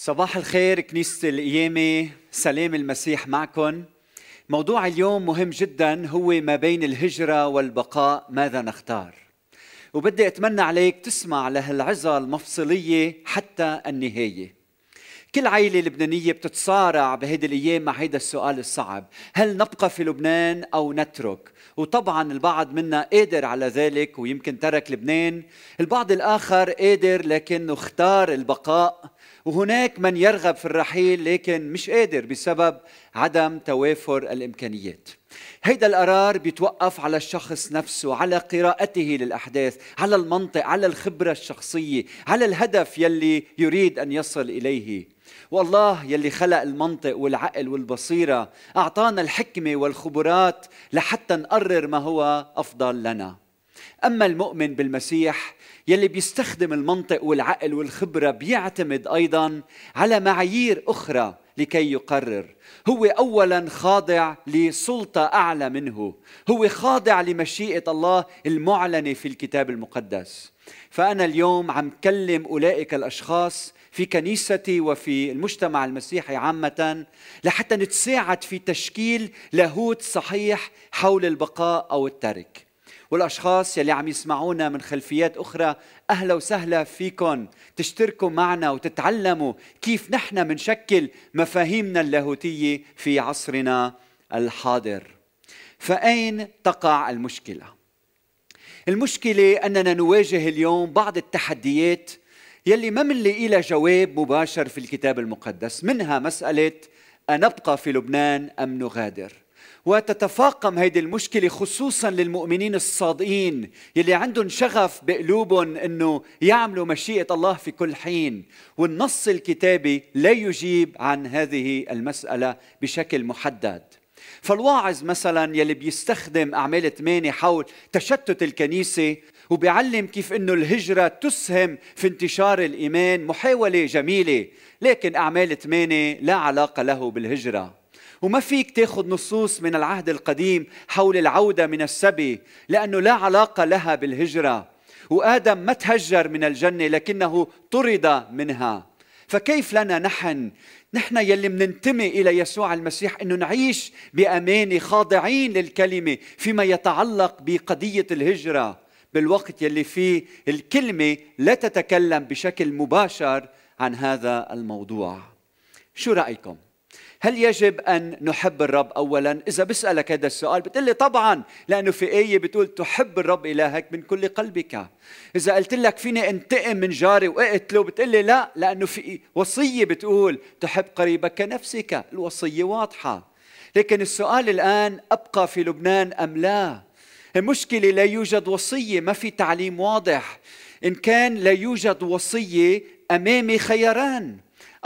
صباح الخير كنيسة القيامة. سلام المسيح معكم موضوع اليوم مهم جدا هو ما بين الهجرة والبقاء ماذا نختار؟ وبدي أتمنى عليك تسمع لهالعظة المفصلية حتى النهاية. كل عائلة لبنانية بتتصارع بهيدي الأيام مع هيدا السؤال الصعب. هل نبقى في لبنان أو نترك؟ وطبعا البعض منا قادر على ذلك ويمكن ترك لبنان. البعض الآخر قادر لكنه اختار البقاء. وهناك من يرغب في الرحيل لكن مش قادر بسبب عدم توافر الإمكانيات. هيدا القرار بيتوقف على الشخص نفسه على قراءته للأحداث على المنطق على الخبرة الشخصية على الهدف يلي يريد أن يصل إليه. والله يلي خلق المنطق والعقل والبصيرة أعطانا الحكمة والخبرات لحتى نقرر ما هو أفضل لنا. أما المؤمن بالمسيح يلي بيستخدم المنطق والعقل والخبرة بيعتمد أيضا على معايير أخرى لكي يقرر. هو اولا خاضع لسلطة أعلى منه. هو خاضع لمشيئة الله المعلنة في الكتاب المقدس. فأنا اليوم عم كلم أولئك الأشخاص في كنيستي وفي المجتمع المسيحي عامة لحتى نتساعد في تشكيل لاهوت صحيح حول البقاء أو الترك. والأشخاص يلي عم يسمعونا من خلفيات أخرى أهلا وسهلا فيكم تشتركوا معنا وتتعلموا كيف نحن منشكل مفاهيمنا اللاهوتية في عصرنا الحاضر. فأين تقع المشكلة؟ المشكلة أننا نواجه اليوم بعض التحديات يلي ما منلاقي لها جواب مباشر في الكتاب المقدس منها مسألة أنبقى في لبنان أم نغادر؟ وتتفاقم هيدي المشكلة خصوصا للمؤمنين الصادقين يلي عندهم شغف بقلوبهم إنه يعملوا مشيئة الله في كل حين. والنص الكتابي لا يجيب عن هذه المسألة بشكل محدد. فالواعظ مثلا يلي بيستخدم أعمال ثمانية حول تشتت الكنيسة وبيعلم كيف إنه الهجرة تسهم في انتشار الإيمان محاولة جميلة لكن أعمال ثمانية لا علاقة له بالهجرة. وما فيك تاخذ نصوص من العهد القديم حول العودة من السبي لأنه لا علاقة لها بالهجرة. وآدم ما تهجر من الجنة لكنه طرد منها. فكيف لنا نحن؟ نحن يلي مننتمي إلى يسوع المسيح إنه نعيش بأمانة خاضعين للكلمة فيما يتعلق بقضية الهجرة بالوقت يلي فيه الكلمة لا تتكلم بشكل مباشر عن هذا الموضوع. شو رأيكم؟ هل يجب أن نحب الرب أولا؟ إذا بسألك هذا السؤال بتقول لي طبعا لأنه في آية بتقول تحب الرب إلهك من كل قلبك. إذا قلت لك فيني أنتقم من جاري وأقتله بتقول لي لا لأنه في وصية بتقول تحب قريبك كنفسك. الوصية واضحة. لكن السؤال الآن أبقى في لبنان أم لا؟ المشكلة لا يوجد وصية ما في تعليم واضح. إن كان لا يوجد وصية أمامي خياران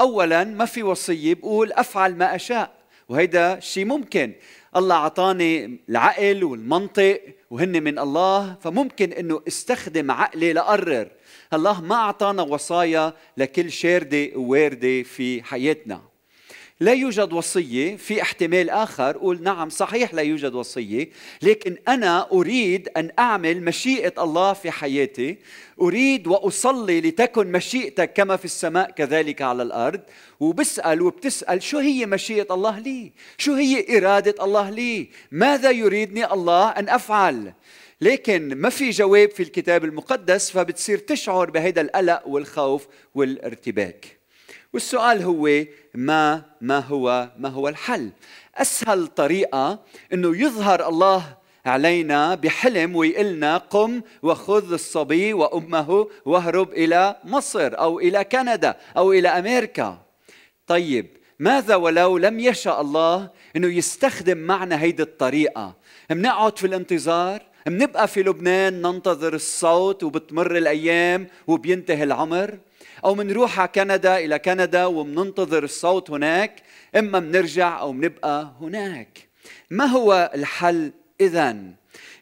اولا ما في وصية بقول أفعل ما أشاء. وهيدا شيء ممكن. الله اعطاني العقل والمنطق وهن من الله فممكن إنه استخدم عقلي لقرر الله ما اعطانا وصايا لكل شاردة وواردة في حياتنا. لا يوجد وصية في احتمال آخر. قول نعم صحيح لا يوجد وصية لكن أنا أريد أن أعمل مشيئة الله في حياتي. أريد وأصلي لتكن مشيئتك كما في السماء كذلك على الأرض. وبسأل وبتسأل شو هي مشيئة الله لي؟ شو هي إرادة الله لي؟ ماذا يريدني الله أن أفعل؟ لكن ما في جواب في الكتاب المقدس فبتصير تشعر بهذا القلق والخوف والارتباك. والسؤال هو ما ما هو ما هو الحل؟ أسهل طريقة إنه يظهر الله علينا بحلم ويقلنا قم وخذ الصبي وأمه واهرب إلى مصر أو إلى كندا أو إلى أمريكا. طيب ماذا ولو لم يشاء الله إنه يستخدم معنا هيدي الطريقة؟ منقعد في الانتظار؟ منبقى في لبنان ننتظر الصوت وبتمر الأيام وبينتهي العمر؟ أو منروح على كندا إلى كندا ومننتظر الصوت هناك إما منرجع أو منبقى هناك. ما هو الحل اذا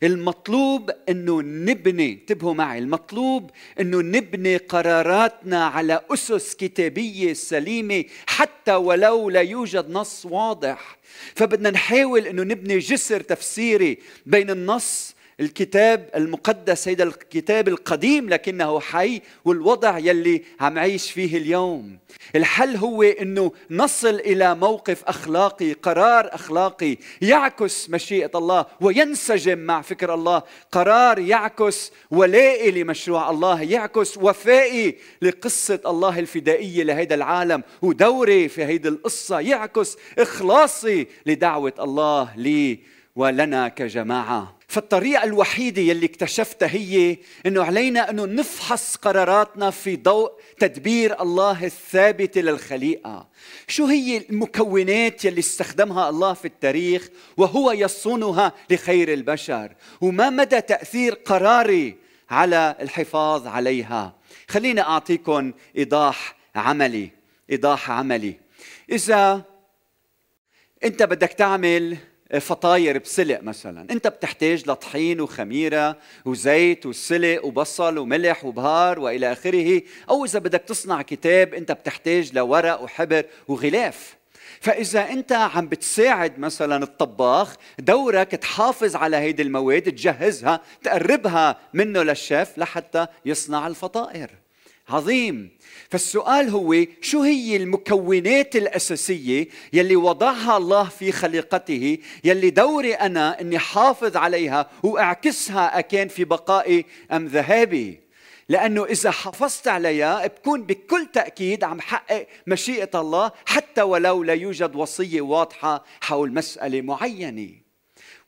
المطلوب إنه نبني انتبهوا معي المطلوب إنه نبني قراراتنا على أسس كتابية سليمة حتى ولو لا يوجد نص واضح. فبدنا نحاول إنه نبني جسر تفسيري بين النص الكتاب المقدس هيدا الكتاب القديم لكنه حي والوضع يلي عم عيش فيه اليوم. الحل هو إنه نصل إلى موقف أخلاقي قرار أخلاقي. يعكس مشيئة الله وينسجم مع فكر الله. قرار يعكس ولائي لمشروع الله يعكس وفائي لقصة الله الفدائية لهيدا العالم ودوري في هيدي القصة يعكس إخلاصي لدعوة الله لي. ولنا كجماعة فالطريقة الوحيدة يلي اكتشفتها هي إنه علينا إنه نفحص قراراتنا في ضوء تدبير الله الثابت للخليقة. شو هي المكونات يلي استخدمها الله في التاريخ وهو يصونها لخير البشر؟ وما مدى تأثير قراري على الحفاظ عليها؟ خليني اعطيكم إيضاح عملي، إيضاح عملي. إذا أنت بدك تعمل فطاير بسلق مثلا. انت بتحتاج لطحين وخميرة وزيت وسلق وبصل وملح وبهار وإلى آخره. أو إذا بدك تصنع كتاب انت بتحتاج لورق وحبر وغلاف. فإذا أنت عم بتساعد مثلا الطباخ دورك تحافظ على هيدي المواد تجهزها تقربها منه للشيف لحتى يصنع الفطائر. عظيم. فالسؤال هو شو هي المكونات الأساسية يلي وضعها الله في خليقته يلي دوري أنا أني حافظ عليها وأعكسها أكان في بقائي أم ذهابي؟ لأنه إذا حافظت عليها بكون بكل تأكيد عم حقق مشيئة الله حتى ولو لا يوجد وصية واضحة حول مسألة معينة.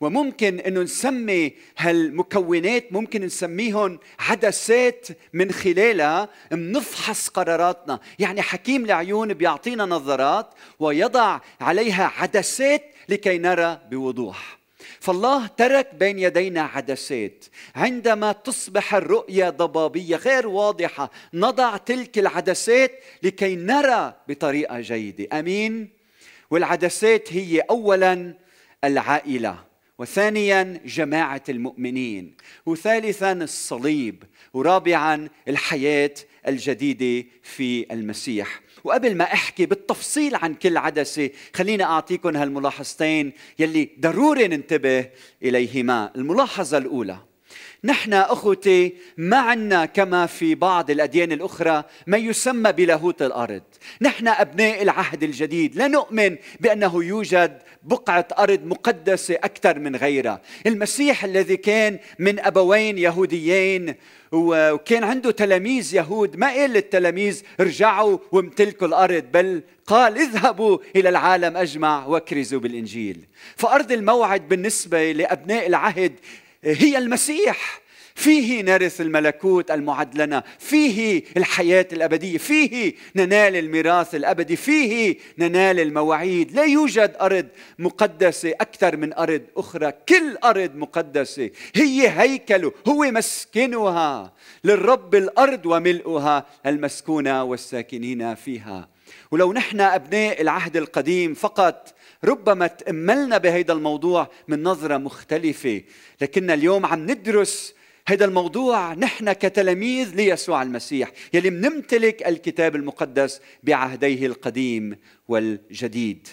وممكن إنه نسمي هالمكونات ممكن نسميهم عدسات من خلالها بنفحص قراراتنا. يعني حكيم العيون بيعطينا نظرات ويضع عليها عدسات لكي نرى بوضوح. فالله ترك بين يدينا عدسات. عندما تصبح الرؤية ضبابية غير واضحة نضع تلك العدسات لكي نرى بطريقة جيدة. أمين؟ والعدسات هي أولا العائلة. وثانيا جماعة المؤمنين وثالثا الصليب ورابعا الحياة الجديدة في المسيح. وقبل ما أحكي بالتفصيل عن كل عدسة خليني اعطيكم هالملاحظتين يلي ضروري ننتبه إليهما. الملاحظة الأولى نحن أخوتي ما عنا كما في بعض الأديان الأخرى ما يسمى بلاهوت الأرض. نحن أبناء العهد الجديد. لا نؤمن بأنه يوجد بقعة أرض مقدسة أكثر من غيرها. المسيح الذي كان من أبوين يهوديين وكان عنده تلاميذ يهود ما قال للتلاميذ ارجعوا وامتلكوا الأرض بل قال اذهبوا إلى العالم أجمع واكرزوا بالإنجيل. فأرض الموعد بالنسبة لأبناء العهد هي المسيح. فيه نرث الملكوت المعد لنا فيه الحياة الأبدية. فيه ننال الميراث الأبدي. فيه ننال المواعيد. لا يوجد أرض مقدسة أكثر من أرض أخرى. كل أرض مقدسة. هي هيكله هو مسكنها. للرب الأرض وملؤها. المسكونة والساكنين فيها. ولو نحن أبناء العهد القديم فقط ربما تأملنا بهذا الموضوع من نظرة مختلفة. لكن اليوم عم ندرس هذا الموضوع نحن كتلاميذ ليسوع المسيح يلي منمتلك الكتاب المقدس بعهديه القديم والجديد.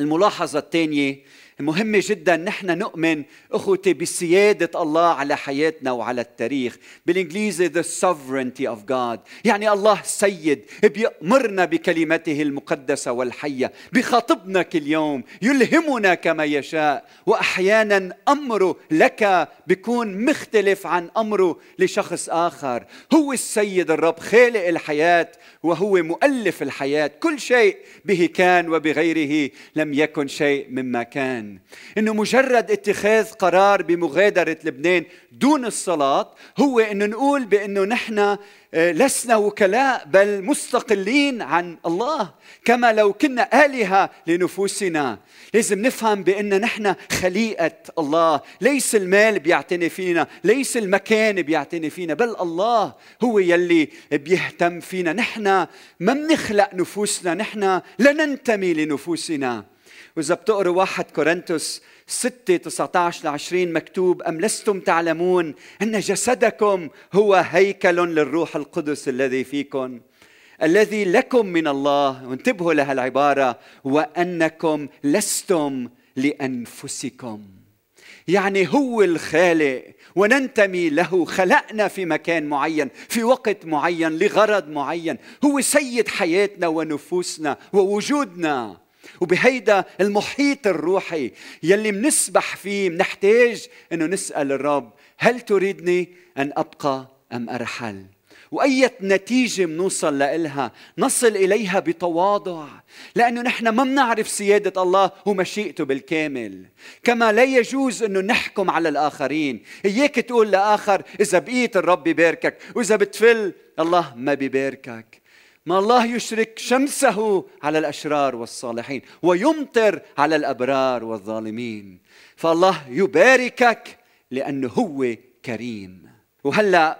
الملاحظة الثانية مهمة جدا نحن نؤمن أخوتي بسيادة الله على حياتنا وعلى التاريخ. بالإنجليزي the sovereignty of God. يعني الله سيد بيأمرنا بكلمته المقدسة والحية بخاطبنا كل يوم يلهمنا كما يشاء. وأحيانا أمره لك بيكون مختلف عن أمره لشخص آخر. هو السيد الرب خالق الحياة. وهو مؤلف الحياة. كل شيء به كان وبغيره لم يكن شيء مما كان. إنه مجرد اتخاذ قرار بمغادرة لبنان دون الصلاة هو إنه نقول بإنه نحن لسنا وكلاء بل مستقلين عن الله. كما لو كنا آلهة لنفوسنا. لازم نفهم بأن نحن خليقة الله. ليس المال بيعتني فينا ليس المكان بيعتني فينا بل الله هو يلي بيهتم فينا. نحن ما بنخلق نفوسنا نحن لا ننتمي لنفوسنا. وإذا بتقروا واحد كورنثوس 6 19 ل 20 مكتوب أم لستم تعلمون أن جسدكم هو هيكل للروح القدس الذي فيكم الذي لكم من الله. وانتبهوا لها العبارة وأنكم لستم لأنفسكم. يعني هو الخالق وننتمي له خلقنا في مكان معين في وقت معين لغرض معين. هو سيد حياتنا ونفوسنا ووجودنا. وبهيدا المحيط الروحي يلي منسبح فيه منحتاج إنه نسأل الرب هل تريدني أن أبقى أم أرحل؟ وأية نتيجة منوصل لإلها نصل إليها بتواضع لأنه نحن ما بنعرف سيادة الله ومشيئته بالكامل. كما لا يجوز أنه نحكم على الآخرين. إياك تقول لآخر إذا بقيت الرب بباركك وإذا بتفل الله ما بباركك. ما الله يشرك شمسه على الأشرار والصالحين ويمطر على الأبرار والظالمين. فالله يباركك لأنه هو كريم. وهلأ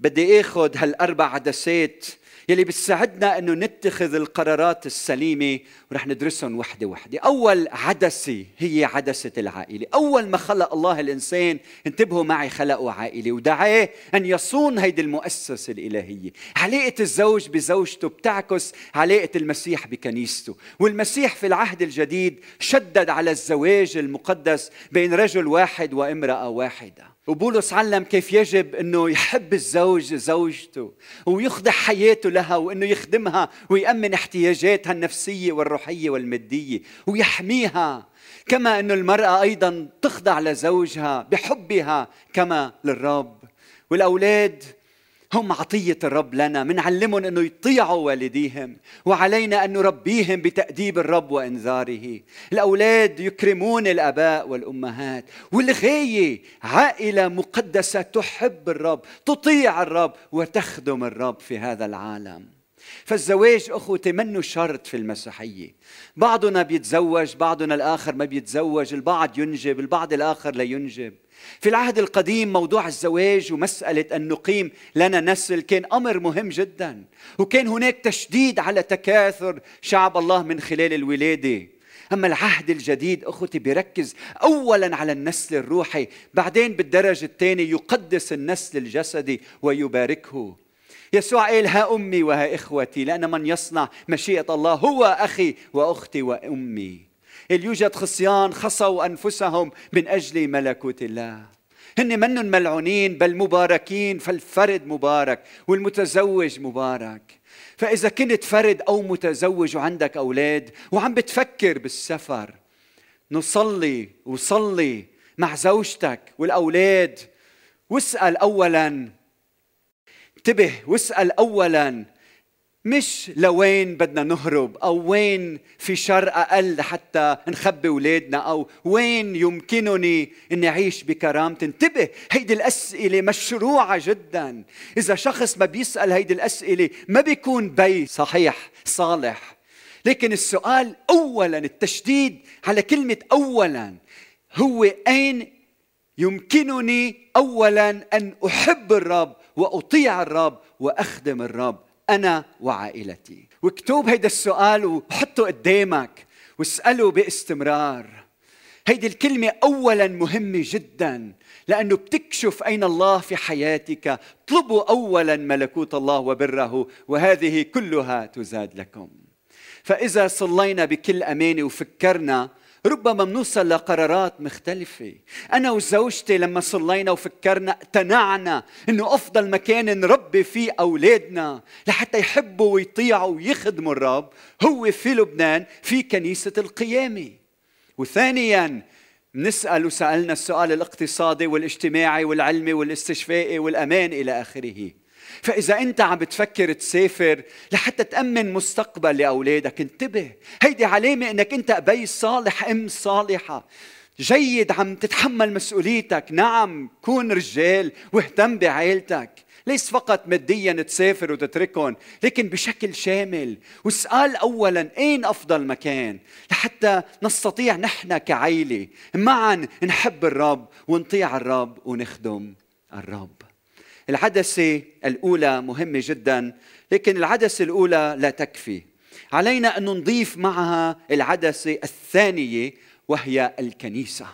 بدي آخذ هالأربع عدسات يلي بتساعدنا إنه نتخذ القرارات السليمة ورح ندرسهم وحدة وحدة، أول عدسة هي عدسة العائلة، أول ما خلق الله الإنسان انتبهوا معي خلقه عائلة. ودعاه أن يصون هيدي المؤسسة الإلهية، علاقة الزوج بزوجته بتعكس علاقة المسيح بكنيسته، والمسيح في العهد الجديد شدد على الزواج المقدس بين رجل واحد وامرأة واحدة. وبولس علم كيف يجب إنه يحب الزوج زوجته ويخضع حياته لها وإنه يخدمها ويأمن احتياجاتها النفسية والروحية والمادية ويحميها. كما إنه المرأة أيضا تخضع لزوجها بحبها كما للرب. والأولاد هم عطية الرب لنا منعلمهم أنه يطيعوا والديهم وعلينا أن نربيهم بتأديب الرب وإنذاره. الأولاد يكرمون الأباء والأمهات والغاية عائلة مقدسة تحب الرب تطيع الرب وتخدم الرب في هذا العالم. فالزواج اخوتي منه شرط في المسيحية. بعضنا بيتزوج بعضنا الآخر ما بيتزوج البعض ينجب البعض الآخر لا ينجب. في العهد القديم موضوع الزواج ومسألة أن نقيم لنا نسل كان أمر مهم جدا. وكان هناك تشديد على تكاثر شعب الله من خلال الولادة. أما العهد الجديد أخوتي بيركز أولا على النسل الروحي بعدين بالدرجة الثانية يقدس النسل الجسدي ويباركه. يسوع قال ها أمي وها إخوتي لأن من يصنع مشيئة الله هو أخي وأختي وأمي. يوجد خصيان خصوا أنفسهم من أجل ملكوت الله. هن منن ملعونين بل مباركين فالفرد مبارك والمتزوج مبارك. فإذا كنت فرد أو متزوج وعندك أولاد وعم بتفكر بالسفر نصلي وصلي مع زوجتك والأولاد. واسأل أولا انتبه واسأل أولا مش لوين بدنا نهرب أو وين في شر أقل حتى نخبي اولادنا أو وين يمكنني إني أعيش بكرامتي انتبه هيدي الأسئلة مشروعة جدا. إذا شخص ما بيسأل هيدي الأسئلة ما بيكون بي صحيح صالح. لكن السؤال اولا التشديد على كلمة اولا هو أين يمكنني اولا أن أحب الرب؟ وأطيع الرب وأخدم الرب أنا وعائلتي. واكتب هيدا السؤال وحطه قدامك واسأله باستمرار. هيدي الكلمة أولا مهمة جدا لأنه بتكشف أين الله في حياتك. اطلبوا أولا ملكوت الله وبره وهذه كلها تزاد لكم. فإذا صلينا بكل أمانة وفكرنا ربما بنوصل لقرارات مختلفة. أنا وزوجتي لما صلينا وفكرنا اقتنعنا أنه أفضل مكان نربي فيه أولادنا لحتى يحبوا ويطيعوا ويخدموا الرب هو في لبنان في كنيسة القيامة. وثانيا نسأل وسألنا السؤال الاقتصادي والاجتماعي والعلمي والاستشفائي والأمان إلى آخره. فإذا أنت عم بتفكر تسافر لحتى تأمن مستقبل لأولادك انتبه. هيدي علامة أنك أنت أبي صالح أم صالحة. جيد عم تتحمل مسؤوليتك. نعم كون رجال واهتم بعائلتك. ليس فقط ماديا تسافر وتتركهم لكن بشكل شامل. واسأل أولا أين أفضل مكان؟ لحتى نستطيع نحن كعيلة معا نحب الرب ونطيع الرب ونخدم الرب. العدسة الأولى مهمة جدا لكن العدسة الأولى لا تكفي. علينا أن نضيف معها العدسة الثانية وهي الكنيسة.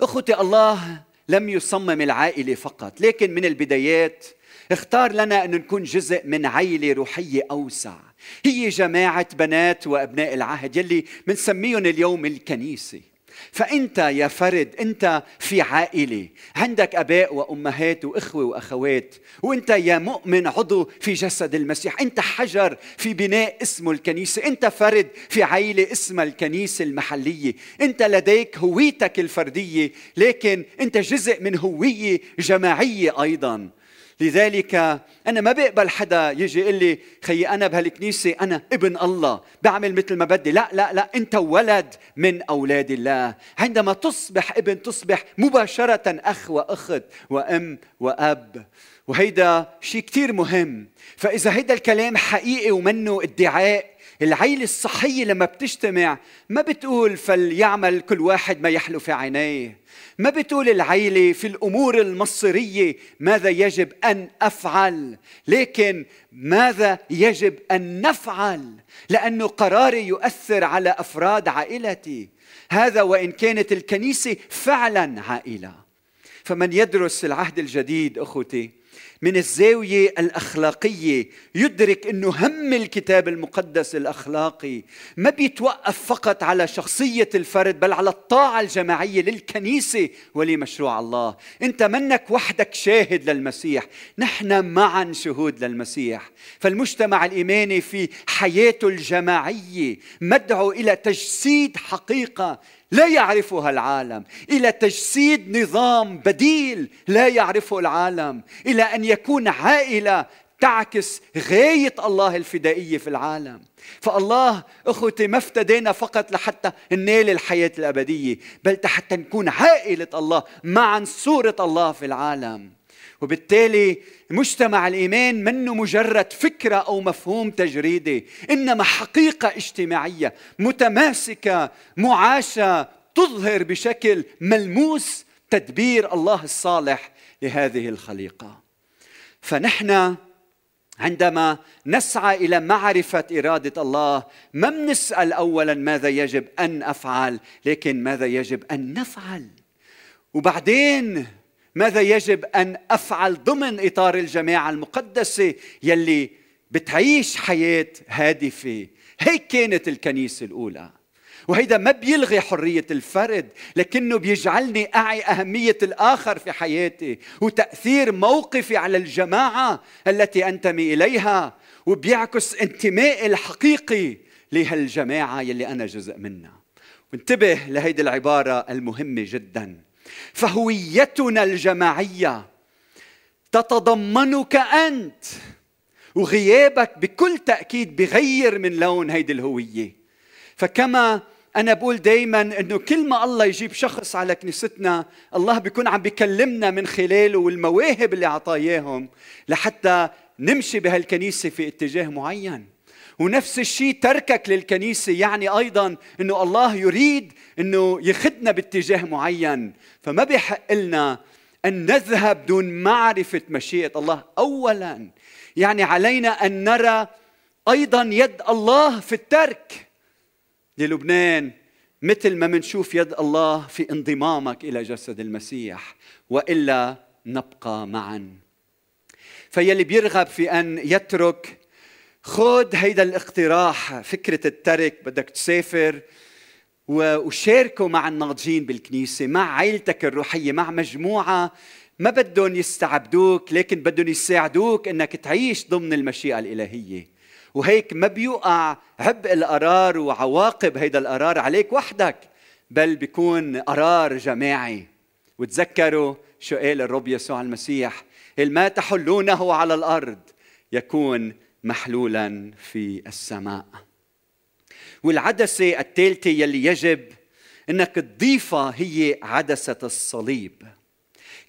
أخوتي الله لم يصمم العائلة فقط لكن من البدايات اختار لنا أن نكون جزء من عائلة روحية أوسع. هي جماعة بنات وأبناء العهد يلي بنسميهم اليوم الكنيسة فأنت يا فرد أنت في عائلة عندك أباء وأمهات وإخوة وأخوات وأنت يا مؤمن عضو في جسد المسيح أنت حجر في بناء اسمه الكنيسة أنت فرد في عائله اسمها الكنيسة المحلية أنت لديك هويتك الفردية لكن أنت جزء من هوية جماعية أيضا. لذلك أنا ما بقبل حدا يجي يقول لي خيي أنا بهالكنيسة أنا ابن الله بعمل مثل ما بدي. لا لا لا أنت ولد من أولاد الله. عندما تصبح ابن تصبح مباشرة أخ وأخت وأم وأب. وهيدا شيء كتير مهم. فإذا هيدا الكلام حقيقي ومنه ادعاء العيلة الصحية لما بتجتمع ما بتقول فليعمل كل واحد ما يحلو في عينيه. ما بتقول العيلة في الأمور المصيرية ماذا يجب أن أفعل لكن ماذا يجب أن نفعل؟ لأنه قراري يؤثر على أفراد عائلتي. هذا وإن كانت الكنيسة فعلا عائلة. فمن يدرس العهد الجديد أخوتي من الزاوية الأخلاقية. يدرك إنه هم الكتاب المقدس الأخلاقي. ما بيتوقف فقط على شخصية الفرد بل على الطاعة الجماعية للكنيسة ولمشروع الله. أنت منك وحدك شاهد للمسيح. نحن معا شهود للمسيح. فالمجتمع الإيماني في حياته الجماعية مدعو إلى تجسيد حقيقة لا يعرفها العالم إلى تجسيد نظام بديل لا يعرفه العالم إلى أن يكون عائلة تعكس غاية الله الفدائية في العالم. فالله أخوتي ما افتدينا فقط لحتى ننال الحياة الأبدية بل حتى نكون عائلة الله معا صورة الله في العالم. وبالتالي مجتمع الإيمان منه مجرد فكرة أو مفهوم تجريدي إنما حقيقة اجتماعية متماسكة معاشة تظهر بشكل ملموس تدبير الله الصالح لهذه الخليقة. فنحن عندما نسعى إلى معرفة إرادة الله ما بنسأل اولا ماذا يجب أن أفعل لكن ماذا يجب أن نفعل؟ وبعدين ماذا يجب أن أفعل ضمن إطار الجماعة المقدسة يلي بتعيش حياة هادفة؟ هيك كانت الكنيسة الأولى. وهيدا ما بيلغي حرية الفرد لكنه بيجعلني أعي أهمية الآخر في حياتي وتأثير موقفي على الجماعة التي أنتمي إليها وبيعكس انتمائي الحقيقي لهالجماعة يلي أنا جزء منها. وانتبه لهيدي العبارة المهمة جداً. فهويتنا الجماعية تتضمنك أنت وغيابك بكل تأكيد بغير من لون هيدي الهوية. فكما أنا بقول دائما إنه كل ما الله يجيب شخص على كنيستنا الله بيكون عم بيكلمنا من خلاله والمواهب اللي اعطاياهم لحتى نمشي بهالكنيسة في اتجاه معين. ونفس الشيء تركك للكنيسة يعني أيضا أنه الله يريد أنه يخدنا باتجاه معين. فما بيحق لنا أن نذهب دون معرفة مشيئة الله أولا. يعني علينا أن نرى أيضا يد الله في الترك. للبنان مثل ما منشوف يد الله في انضمامك إلى جسد المسيح وإلا نبقى معا. فيلي بيرغب في أن يترك خذ هيدا الاقتراح فكرة الترك بدك تسافر وشاركوا مع الناضجين بالكنيسة مع عائلتك الروحية مع مجموعة ما بدهم يستعبدوك لكن بدهم يساعدوك إنك تعيش ضمن المشيئة الإلهية. وهيك ما بيوقع عبء القرار وعواقب هيدا القرار عليك وحدك بل بيكون قرار جماعي. وتذكروا شو قال الرب يسوع المسيح؟ ما تحلونه على الأرض يكون محلولا في السماء. والعدسة الثالثة يلي يجب إنك تضيفها هي عدسة الصليب.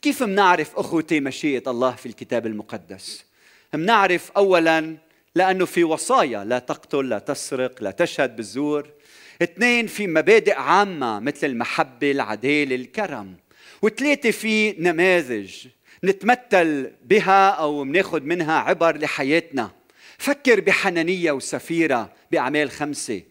كيف منعرف أخوتي مشيئة الله في الكتاب المقدس؟ منعرف اولا لأنه في وصايا لا تقتل لا تسرق لا تشهد بالزور. اثنين في مبادئ عامة مثل المحبة العدالة الكرم. وثلاثة في نماذج نتمثل بها أو بناخذ منها عبر لحياتنا. فكر بحنانية وسفيرة بأعمال خمسة.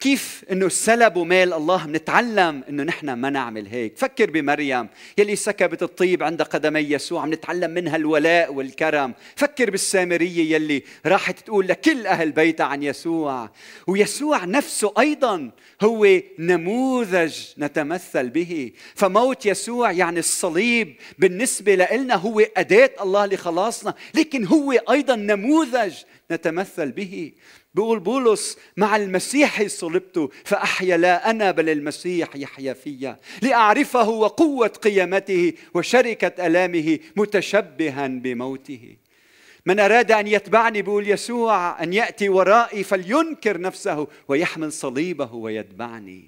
كيف إنه سلبوا مال الله بنتعلم إنه نحن ما نعمل هيك. فكر بمريم يلي سكبت الطيب عند قدمي يسوع بنتعلم منها الولاء والكرم. فكر بالسامرية يلي راحت تقول لكل أهل بيتها عن يسوع. ويسوع نفسه أيضا هو نموذج نتمثل به. فموت يسوع يعني الصليب بالنسبة لنا هو أداة الله لخلاصنا لكن هو أيضا نموذج نتمثل به. بيقول بولس مع المسيح صلبت فأحيا لا أنا بل المسيح يحيا فيا. لأعرفه وقوة قيامته وشركة ألامه متشبها بموته. من أراد أن يتبعني بيقول يسوع أن يأتي ورائي فلينكر نفسه ويحمل صليبه ويتبعني.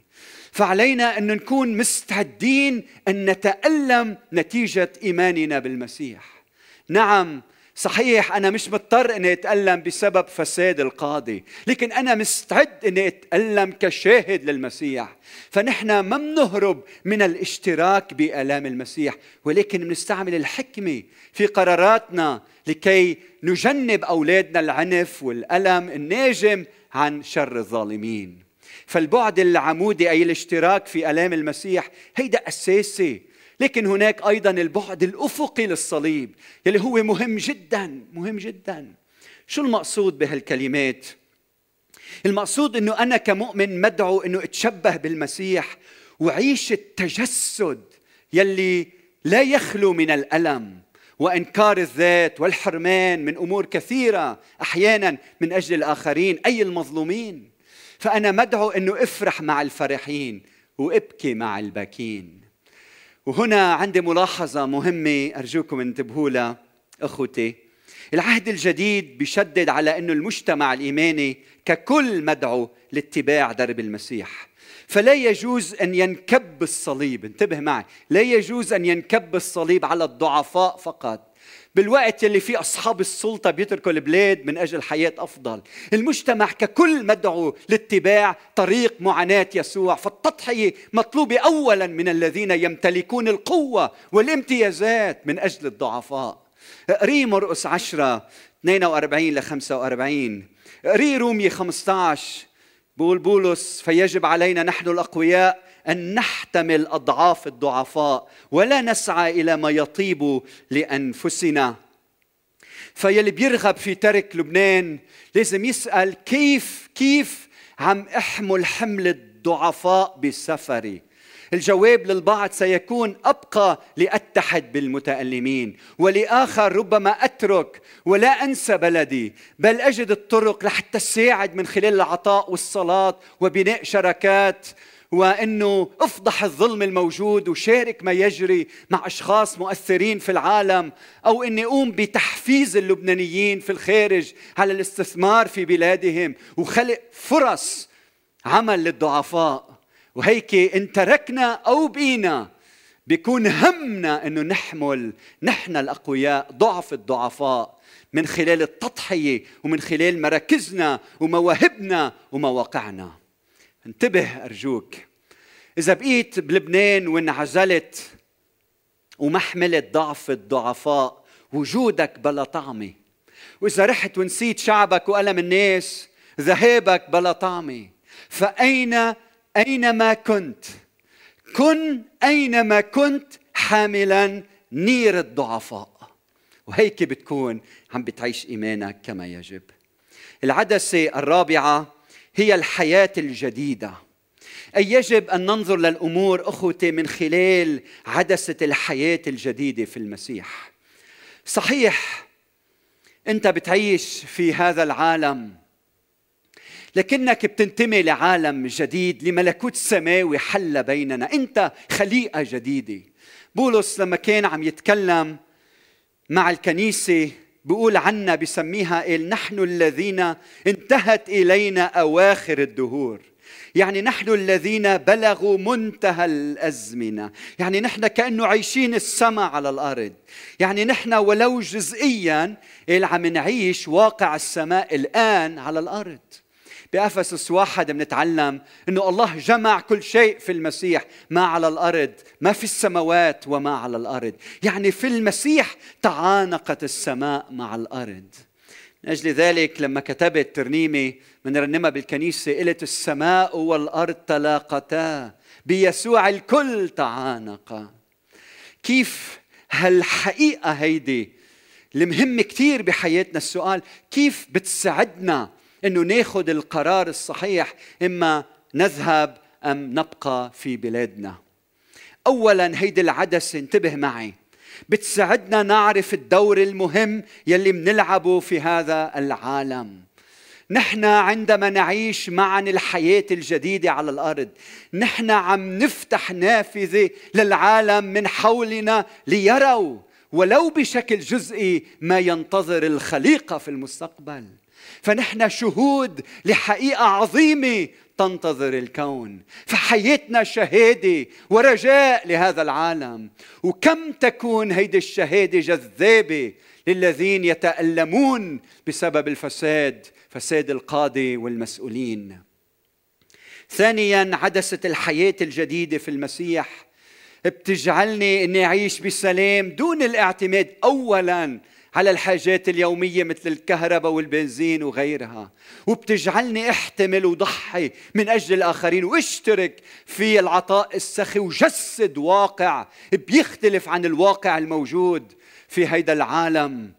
فعلينا أن نكون مستعدين أن نتألم نتيجة إيماننا بالمسيح. نعم صحيح أنا مش مضطر إني أتألم بسبب فساد القاضي لكن أنا مستعد إني أتألم كشاهد للمسيح. فنحن ما بنهرب من الاشتراك بآلام المسيح ولكن بنستعمل الحكمة في قراراتنا لكي نجنب أولادنا العنف والألم الناجم عن شر الظالمين. فالبعد العمودي أي الاشتراك في آلام المسيح هيدا أساسي لكن هناك أيضا البعد الأفقي للصليب يلي هو مهم جدا مهم جدا. شو المقصود بهالكلمات؟ المقصود إنه أنا كمؤمن مدعو إنه أتشبه بالمسيح وعيش التجسد يلي لا يخلو من الألم وإنكار الذات والحرمان من أمور كثيرة أحيانا من أجل الآخرين أي المظلومين. فأنا مدعو إنه أفرح مع الفرحين وأبكي مع الباكين وهنا عندي ملاحظة مهمة أرجوكم انتبهوا لها أخوتي. العهد الجديد بيشدد على أنه المجتمع الإيماني ككل مدعو لاتباع درب المسيح. فلا يجوز أن ينكب الصليب انتبه معي لا يجوز أن ينكب الصليب على الضعفاء فقط. بالوقت يلي فيه أصحاب السلطة بيتركوا البلاد من أجل حياة أفضل. المجتمع ككل مدعو لاتباع طريق معاناة يسوع. فالتضحية مطلوبة أولا من الذين يمتلكون القوة والامتيازات من أجل الضعفاء. قري مرقس 10 42 ل 45 قري رومي 15 بقول بولس فيجب علينا نحن الأقوياء أن نحتمل أضعاف الضعفاء ولا نسعى إلى ما يطيب لأنفسنا. فيلي بيرغب في ترك لبنان لازم يسأل كيف كيف عم أحمل حمل الضعفاء بسفري. الجواب للبعض سيكون أبقى لأتحد بالمتألمين ولآخر ربما أترك ولا أنسى بلدي بل أجد الطرق لحتى أساعد من خلال العطاء والصلاة وبناء شراكات وإنه أفضح الظلم الموجود وشارك ما يجري مع أشخاص مؤثرين في العالم أو إني أقوم بتحفيز اللبنانيين في الخارج على الاستثمار في بلادهم وخلق فرص عمل للضعفاء. وهيك إن تركنا أو بقينا بيكون همنا إنه نحمل نحن الأقوياء ضعف الضعفاء من خلال التضحية ومن خلال مراكزنا ومواهبنا ومواقعنا. انتبه أرجوك. إذا بقيت بلبنان وانعزلت وما حملت ضعف الضعفاء وجودك بلا طعمة. وإذا رحت ونسيت شعبك وألم الناس ذهابك بلا طعمة. فاين اينما كنت؟ كن اينما كنت حاملا نير الضعفاء. وهيك بتكون عم بتعيش إيمانك كما يجب. العدسة الرابعة هي الحياة الجديدة. أي يجب أن ننظر للأمور أخوتي من خلال عدسة الحياة الجديدة في المسيح. صحيح أنت بتعيش في هذا العالم لكنك بتنتمي لعالم جديد لملكوت سماوي حل بيننا. أنت خليقة جديدة. بولس لما كان عم يتكلم مع الكنيسة بيقول عنا بسميها قال نحن الذين انتهت إلينا أواخر الدهور. يعني نحن الذين بلغوا منتهى الأزمنة. يعني نحن كأنه عايشين السماء على الأرض. يعني نحن ولو جزئيا عم نعيش واقع السماء الآن على الأرض. بأفسس واحد بنتعلم أنه الله جمع كل شيء في المسيح ما على الأرض ما في السماوات وما على الأرض. يعني في المسيح تعانقت السماء مع الأرض. من أجل ذلك لما كتبت ترنيمة من رنمها بالكنيسة قلت السماء والأرض تلاقتا بيسوع الكل تعانقا كيف هالحقيقة هيدي؟ المهم كثير بحياتنا السؤال كيف بتساعدنا إنه ناخذ القرار الصحيح إما نذهب أم نبقى في بلادنا. اولا هيدي العدسة انتبه معي. بتساعدنا نعرف الدور المهم يلي منلعبه في هذا العالم. نحن عندما نعيش معا الحياة الجديدة على الأرض نحن عم نفتح نافذة للعالم من حولنا ليروا ولو بشكل جزئي ما ينتظر الخليقة في المستقبل. فنحن شهود لحقيقة عظيمة تنتظر الكون. فحياتنا شهادة ورجاء لهذا العالم. وكم تكون هيدي الشهادة جذابة للذين يتألمون بسبب الفساد فساد القاضي والمسؤولين. ثانيا عدسة الحياة الجديدة في المسيح. بتجعلني إني أعيش بسلام دون الاعتماد اولا على الحاجات اليومية مثل الكهرباء والبنزين وغيرها. وبتجعلني أحتمل وضحي من أجل الآخرين وأشترك في العطاء السخي وجسد واقع بيختلف عن الواقع الموجود في هيدا العالم.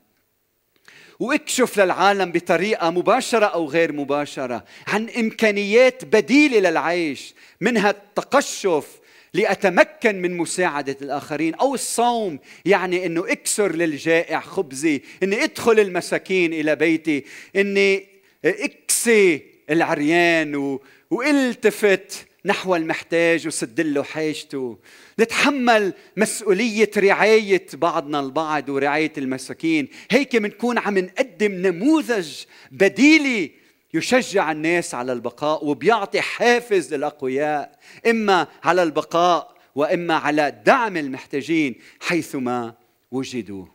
وأكشف للعالم بطريقة مباشرة أو غير مباشرة عن إمكانيات بديلة للعيش منها التقشف لأتمكن من مساعدة الآخرين أو الصوم يعني أنه اكسر للجائع خبزي أني أدخل المساكين إلى بيتي أني اكسي العريان و... وألتفت نحو المحتاج وسد له حاجته. نتحمل مسؤولية رعاية بعضنا البعض ورعاية المساكين. هيك بنكون عم نقدم نموذج بديلي يشجع الناس على البقاء وبيعطي حافز للأقوياء إما على البقاء وإما على دعم المحتاجين حيثما وجدوا.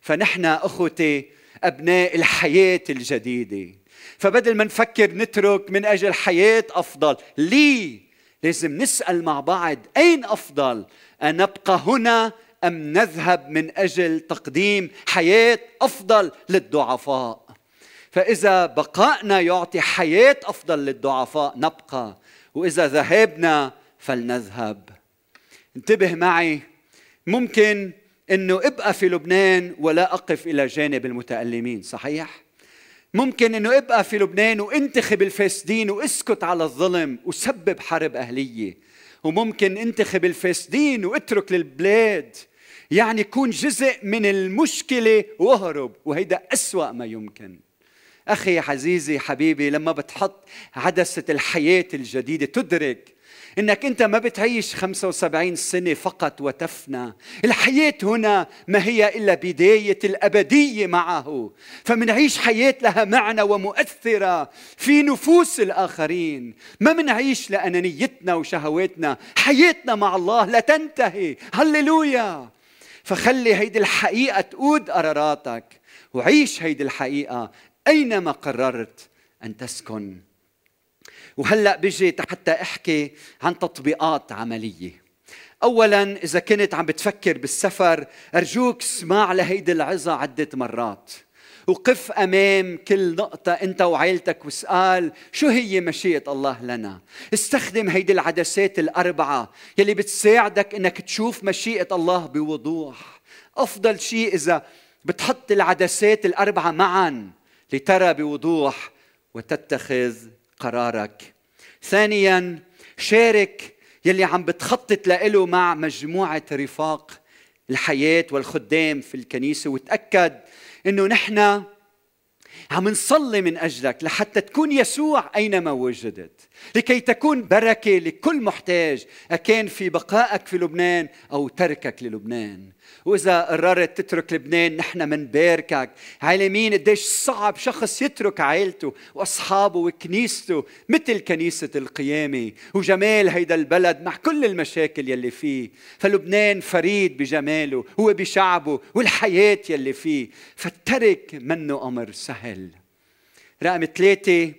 فنحن أخوتي أبناء الحياة الجديدة. فبدل ما نفكر نترك من أجل حياة أفضل لي لازم نسأل مع بعض أين أفضل؟ ان نبقى هنا أم نذهب من أجل تقديم حياة أفضل للضعفاء؟ فإذا بقائنا يعطي حياة أفضل للضعفاء نبقى. وإذا ذهبنا فلنذهب. انتبه معي. ممكن إنه أبقى في لبنان ولا أقف إلى جانب المتألمين صحيح؟ ممكن إنه أبقى في لبنان وانتخب الفاسدين وأسكت على الظلم وسبب حرب أهلية. وممكن انتخب الفاسدين واترك للبلاد. يعني كون جزء من المشكلة وأهرب. وهيدا أسوأ ما يمكن. أخي عزيزي حبيبي لما بتحط عدسة الحياة الجديدة تدرك إنك أنت ما بتعيش 75 سنة فقط وتفنى. الحياة هنا ما هي إلا بداية الأبدية معه. فمنعيش حياة لها معنى ومؤثرة في نفوس الآخرين. ما منعيش لأنانيتنا وشهواتنا. حياتنا مع الله لا تنتهي. هللويا! فخلي هيدي الحقيقة تقود قراراتك وعيش هيدي الحقيقة. أينما قررت أن تسكن. وهلأ بيجي حتى أحكي عن تطبيقات عملية. اولا إذا كنت عم بتفكر بالسفر أرجوك اسمع لهيدي العظة عدة مرات. وقف أمام كل نقطة أنت وعائلتك واسأل شو هي مشيئة الله لنا؟ استخدم هيدي العدسات الأربعة يلي بتساعدك إنك تشوف مشيئة الله بوضوح. أفضل شيء إذا بتحط العدسات الأربعة معا. لترى بوضوح وتتخذ قرارك. ثانيا شارك يلي عم بتخطط له مع مجموعة رفاق الحياة والخدام في الكنيسة وتأكد إنه نحن عم نصلي من أجلك لحتى تكون يسوع أينما وجدت. لكي تكون بركة لكل محتاج أكان في بقائك في لبنان أو تركك للبنان. وإذا قررت تترك لبنان نحن منباركك عالمين قديش صعب شخص يترك عائلته وأصحابه وكنيسته مثل كنيسة القيامة. وجمال هيدا البلد مع كل المشاكل يلي فيه. فلبنان فريد بجماله هو بشعبه والحياة يلي فيه. فالترك منه أمر سهل. رقم ثلاثة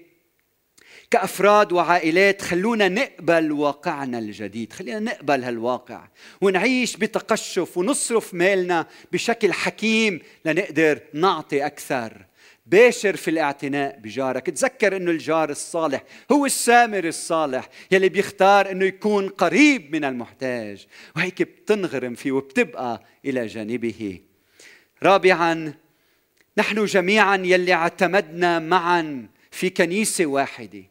كأفراد وعائلات خلونا نقبل واقعنا الجديد خلينا نقبل هالواقع ونعيش بتقشف ونصرف مالنا بشكل حكيم لنقدر نعطي أكثر. باشر في الاعتناء بجارك تذكر إنه الجار الصالح هو السامر الصالح يلي بيختار إنه يكون قريب من المحتاج وهيك بتنغرم فيه وبتبقى إلى جانبه. رابعا نحن جميعا يلي اعتمدنا معا في كنيسة واحدة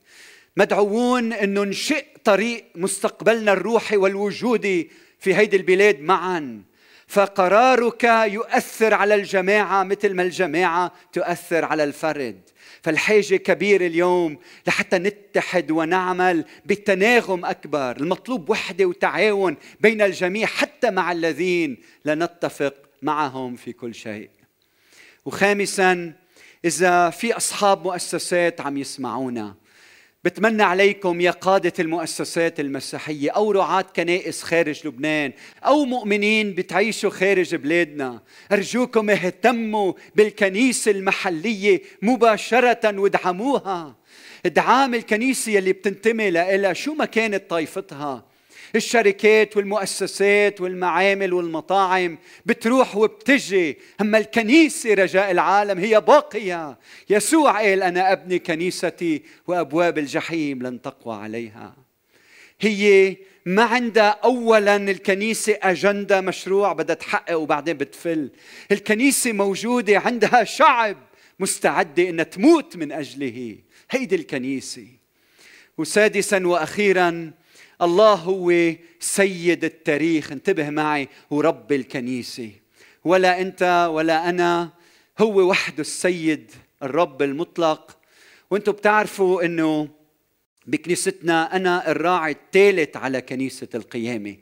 مدعوون أنه نشق طريق مستقبلنا الروحي والوجودي في هيدي البلاد معا. فقرارك يؤثر على الجماعة مثل ما الجماعة تؤثر على الفرد. فالحاجة كبيرة اليوم لحتى نتحد ونعمل بتناغم أكبر. المطلوب وحدة وتعاون بين الجميع حتى مع الذين لا نتفق معهم في كل شيء. وخامسا إذا في أصحاب مؤسسات عم يسمعونا بتمنى عليكم يا قادة المؤسسات المسيحية أو رعاة كنائس خارج لبنان أو مؤمنين بتعيشوا خارج بلادنا. أرجوكم اهتموا بالكنيسة المحلية مباشرة وادعموها. ادعام الكنيسة اللي بتنتمي لها شو ما كانت طائفتها الشركات والمؤسسات والمعامل والمطاعم بتروح وبتجي. أما الكنيسة رجاء العالم هي باقية. يسوع قال أنا أبني كنيستي وأبواب الجحيم لن تقوى عليها. هي ما عندها اولا الكنيسة أجندة مشروع بدها تحقق وبعدين بتفل. الكنيسة موجودة عندها شعب مستعدة إنها تموت من أجله. هيدي الكنيسة. وسادسا وأخيرا الله هو سيد التاريخ. انتبه معي ورب الكنيسة. ولا انت ولا أنا هو وحده السيد الرب المطلق. وأنتم بتعرفوا انه بكنيستنا أنا الراعي الثالث على كنيسة القيامة.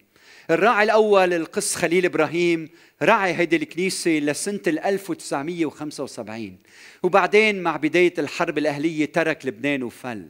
الراعي الأول القس خليل إبراهيم راعي هيدي الكنيسة لسنة 1975 وبعدين مع بداية الحرب الأهلية ترك لبنان وفل.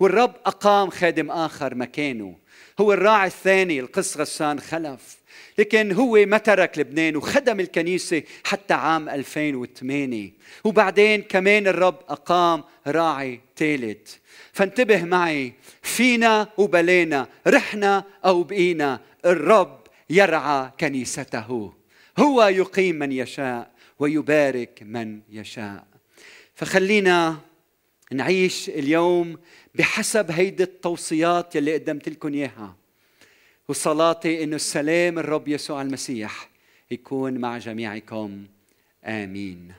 والرب أقام خادم آخر مكانه. هو الراعي الثاني القس غسان خلف. لكن هو ما ترك لبنان وخدم الكنيسة حتى عام 2008 وبعدين كمان الرب أقام راعي ثالث. فانتبه معي فينا وبلينا رحنا أو بقينا الرب يرعى كنيسته. هو يقيم من يشاء ويبارك من يشاء. فخلينا نعيش اليوم بحسب هيدي التوصيات يلي قدمت لكم إياها. وصلاتي إنه السلام الرب يسوع المسيح يكون مع جميعكم. آمين.